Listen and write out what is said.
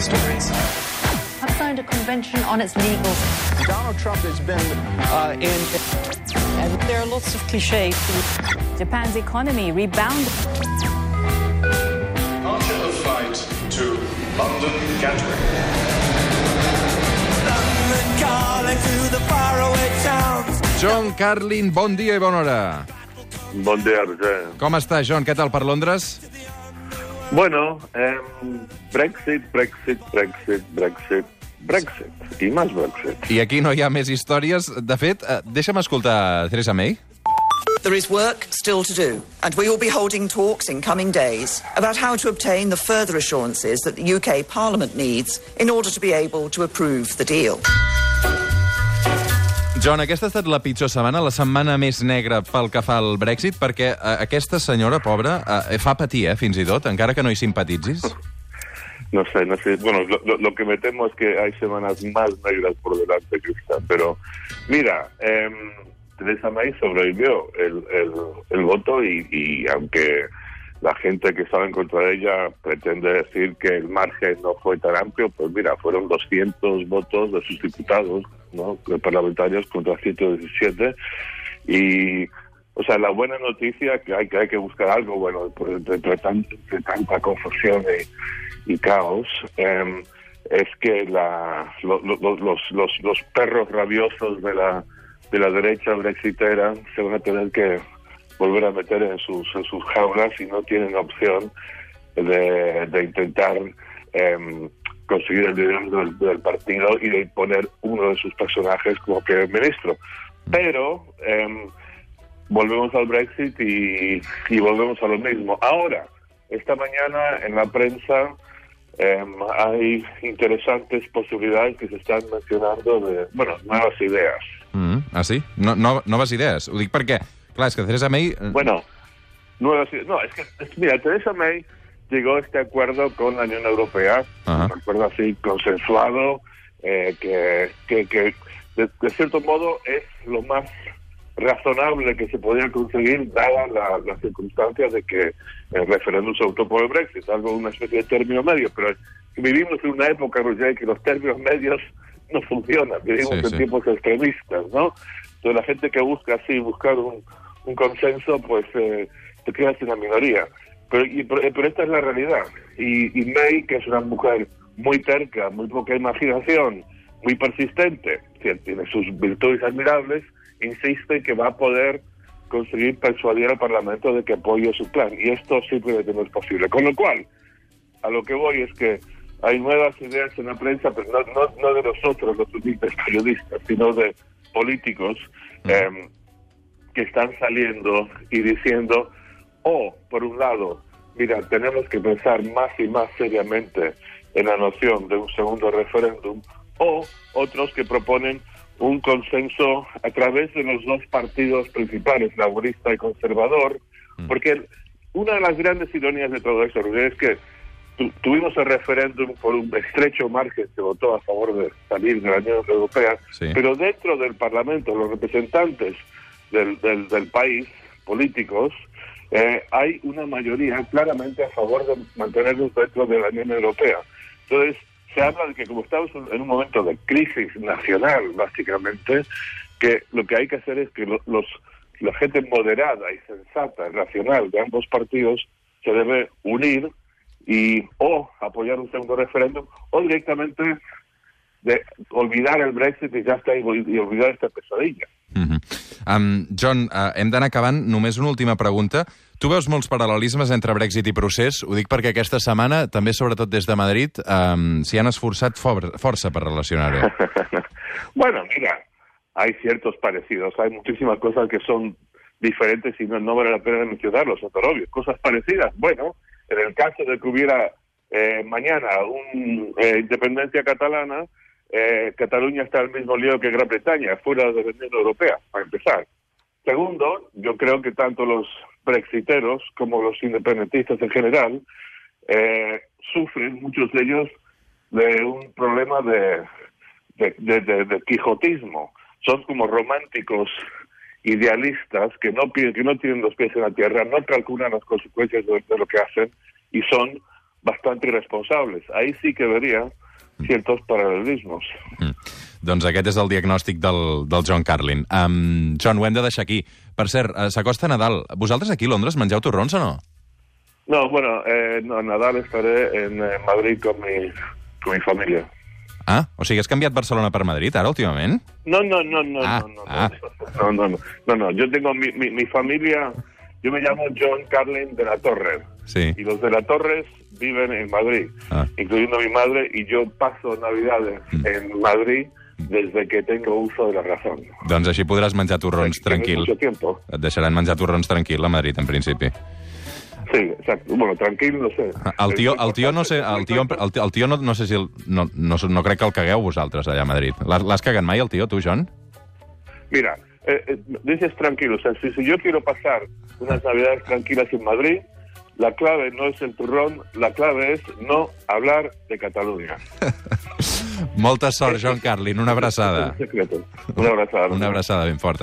the stories. have signed a convention on its legal. Donald Trump has been uh, in. And there are lots of cliches. Japan's economy rebounded. Departure of flight to London Gatwick. John Carlin, bon dia i bona hora. Bon dia, Roger. Com està, John? Què tal per Londres? Bueno, eh, Brexit, Brexit, Brexit, Brexit, Brexit i més Brexit. I aquí no hi ha més històries. De fet, eh, deixa'm escoltar Theresa May. There is work still to do, and we will be holding talks in coming days about how to obtain the further assurances that the UK Parliament needs in order to be able to approve the deal. John, aquesta ha estat la pitjor setmana, la setmana més negra pel que fa al Brexit, perquè eh, aquesta senyora, pobra, eh, fa patir, eh, fins i tot, encara que no hi simpatitzis. No sé, no sé. Bueno, lo, lo, que me temo es que hay semanas más negras por delante que esta. Pero, mira, eh, Teresa May sobrevivió el, el, el voto y, y aunque la gente que estaba en contra de ella pretende decir que el margen no fue tan amplio, pues mira, fueron 200 votos de sus diputados, ¿no? parlamentarios contra 117 y o sea, la buena noticia que hay que hay que buscar algo bueno pues, entre, entre, tan- entre tanta confusión y, caos eh, es que la, lo- los, los, los perros rabiosos de la de la derecha brexitera se van a tener que volver a meter en sus en sus jaulas y no tienen opción de, de intentar em, conseguir el liderazgo del, del partido y de imponer uno de sus personajes como primer ministro. Pero em, volvemos al Brexit y, y volvemos a lo mismo. Ahora, esta mañana en la prensa em, hay interesantes posibilidades que se están mencionando de, bueno, nuevas ideas. Mm, ah, sí? No, no, noves idees. Ho dic clar, és que Theresa May... eh, Bueno. No, es que, mira, Teresa May llegó a este acuerdo con la Unión Europea, un acuerdo así consensuado, eh, que, que, que de, de cierto modo es lo más razonable que se podía conseguir dadas la- las circunstancias de que el referéndum se optó por el Brexit, algo una especie de término medio, pero vivimos en una época, Roger, que los términos medios no funcionan, vivimos Sí, en sí. tiempos extremistas, ¿no? Entonces la gente que busca así, buscar un, un consenso, pues eh, te quedas en la minoría. Pero, y- pero, pero esta es la realidad. Y, y May, que es una mujer muy terca, muy poca imaginación, muy persistente, tiene sus virtudes admirables, insiste que va a poder conseguir persuadir al Parlamento de que apoye su plan. Y esto simplemente no es posible. Con lo cual, a lo que voy es que hay nuevas ideas en la prensa, pero no, no, no de nosotros, los periodistas, sino de políticos que están saliendo y diciendo, o por un lado, mira, tenemos que pensar más y más seriamente en la noción de un segundo referéndum, o otros que proponen un consenso a través de los dos partidos principales, laborista y conservador, porque una de las grandes ironías de todo esto, es que tu- tuvimos el referéndum por un estrecho margen, se votó a favor de salir de la Unión Europea, Sí. pero dentro del Parlamento, los representantes del, del, del país, políticos, eh, hay una mayoría claramente a favor de mantenernos dentro de la Unión Europea. Entonces, se habla de que como estamos en un momento de crisis nacional, básicamente, que lo que hay que hacer es que lo- los, la gente moderada y sensata, racional de ambos partidos se debe unir y o apoyar un segundo referéndum o directamente de olvidar el Brexit y ya está y, y olvidar esta pesadilla. Mm -hmm. um, John, uh, hem d'anar acabant. Només una última pregunta. Tu veus molts paral·lelismes entre Brexit i procés? Ho dic perquè aquesta setmana, també sobretot des de Madrid, um, s'hi han esforçat for força per relacionar-ho. Bueno, mira, hay ciertos parecidos, hay muchísimas cosas que son diferentes y no, no vale la pena mencionarlos, son tan obvios. Cosas parecidas, bueno, en el caso de que hubiera eh, mañana una independencia catalana, eh, Cataluña está al mismo lío que Gran Bretaña, fuera de la Unión Europea, para empezar. Segundo, yo creo que tanto los brexiteros como los independentistas en general eh, sufren, muchos de ellos, de un problema de, de, de, de, de quijotismo. Son como románticos idealistas que no, que no tienen los pies en la tierra, no calculan las consecuencias de, de lo que hacen y son bastante irresponsables. Ahí sí que vería ciertos paralelismos. Mm. Doncs aquest és el diagnòstic del, del John Carlin. Um, John, ho hem de deixar aquí. Per cert, eh, s'acosta Nadal. Vosaltres aquí a Londres mengeu torrons o no? No, bueno, eh, no, Nadal estaré en eh, Madrid con mi, con mi familia. Ah, o sigui, has canviat Barcelona per Madrid ara, últimament? No, no, no, no, Ah, no, no, ah. no, no, no, no, no, yo tengo mi, mi, mi familia, yo me llamo John Carlin de la Torre. Sí. Y los de la Torres viven en Madrid, Ah. incluyendo mi madre, y yo paso Navidades Mm. en Madrid desde que tengo uso de la razón. Doncs així podràs menjar torrons Tienes tranquil. Et deixaran menjar torrons tranquil a Madrid, en principi. Sí, exacto. Bueno, tranquilo, no sé. El tio, el tio no sé, el tio, el tio, el tio no, no sé si... El, no, no, no crec que el cagueu vosaltres allà a Madrid. L'has l'has cagat mai, el tio, tu, John? Mira, eh, eh, dices tranquilo, o sea, si, si yo quiero pasar unas navidades tranquilas en Madrid, la clave no es el turrón, la clave es no hablar de Cataluña. Molta sort, John Carlin. Una abraçada. Una abrazada. Una abraçada ben forta.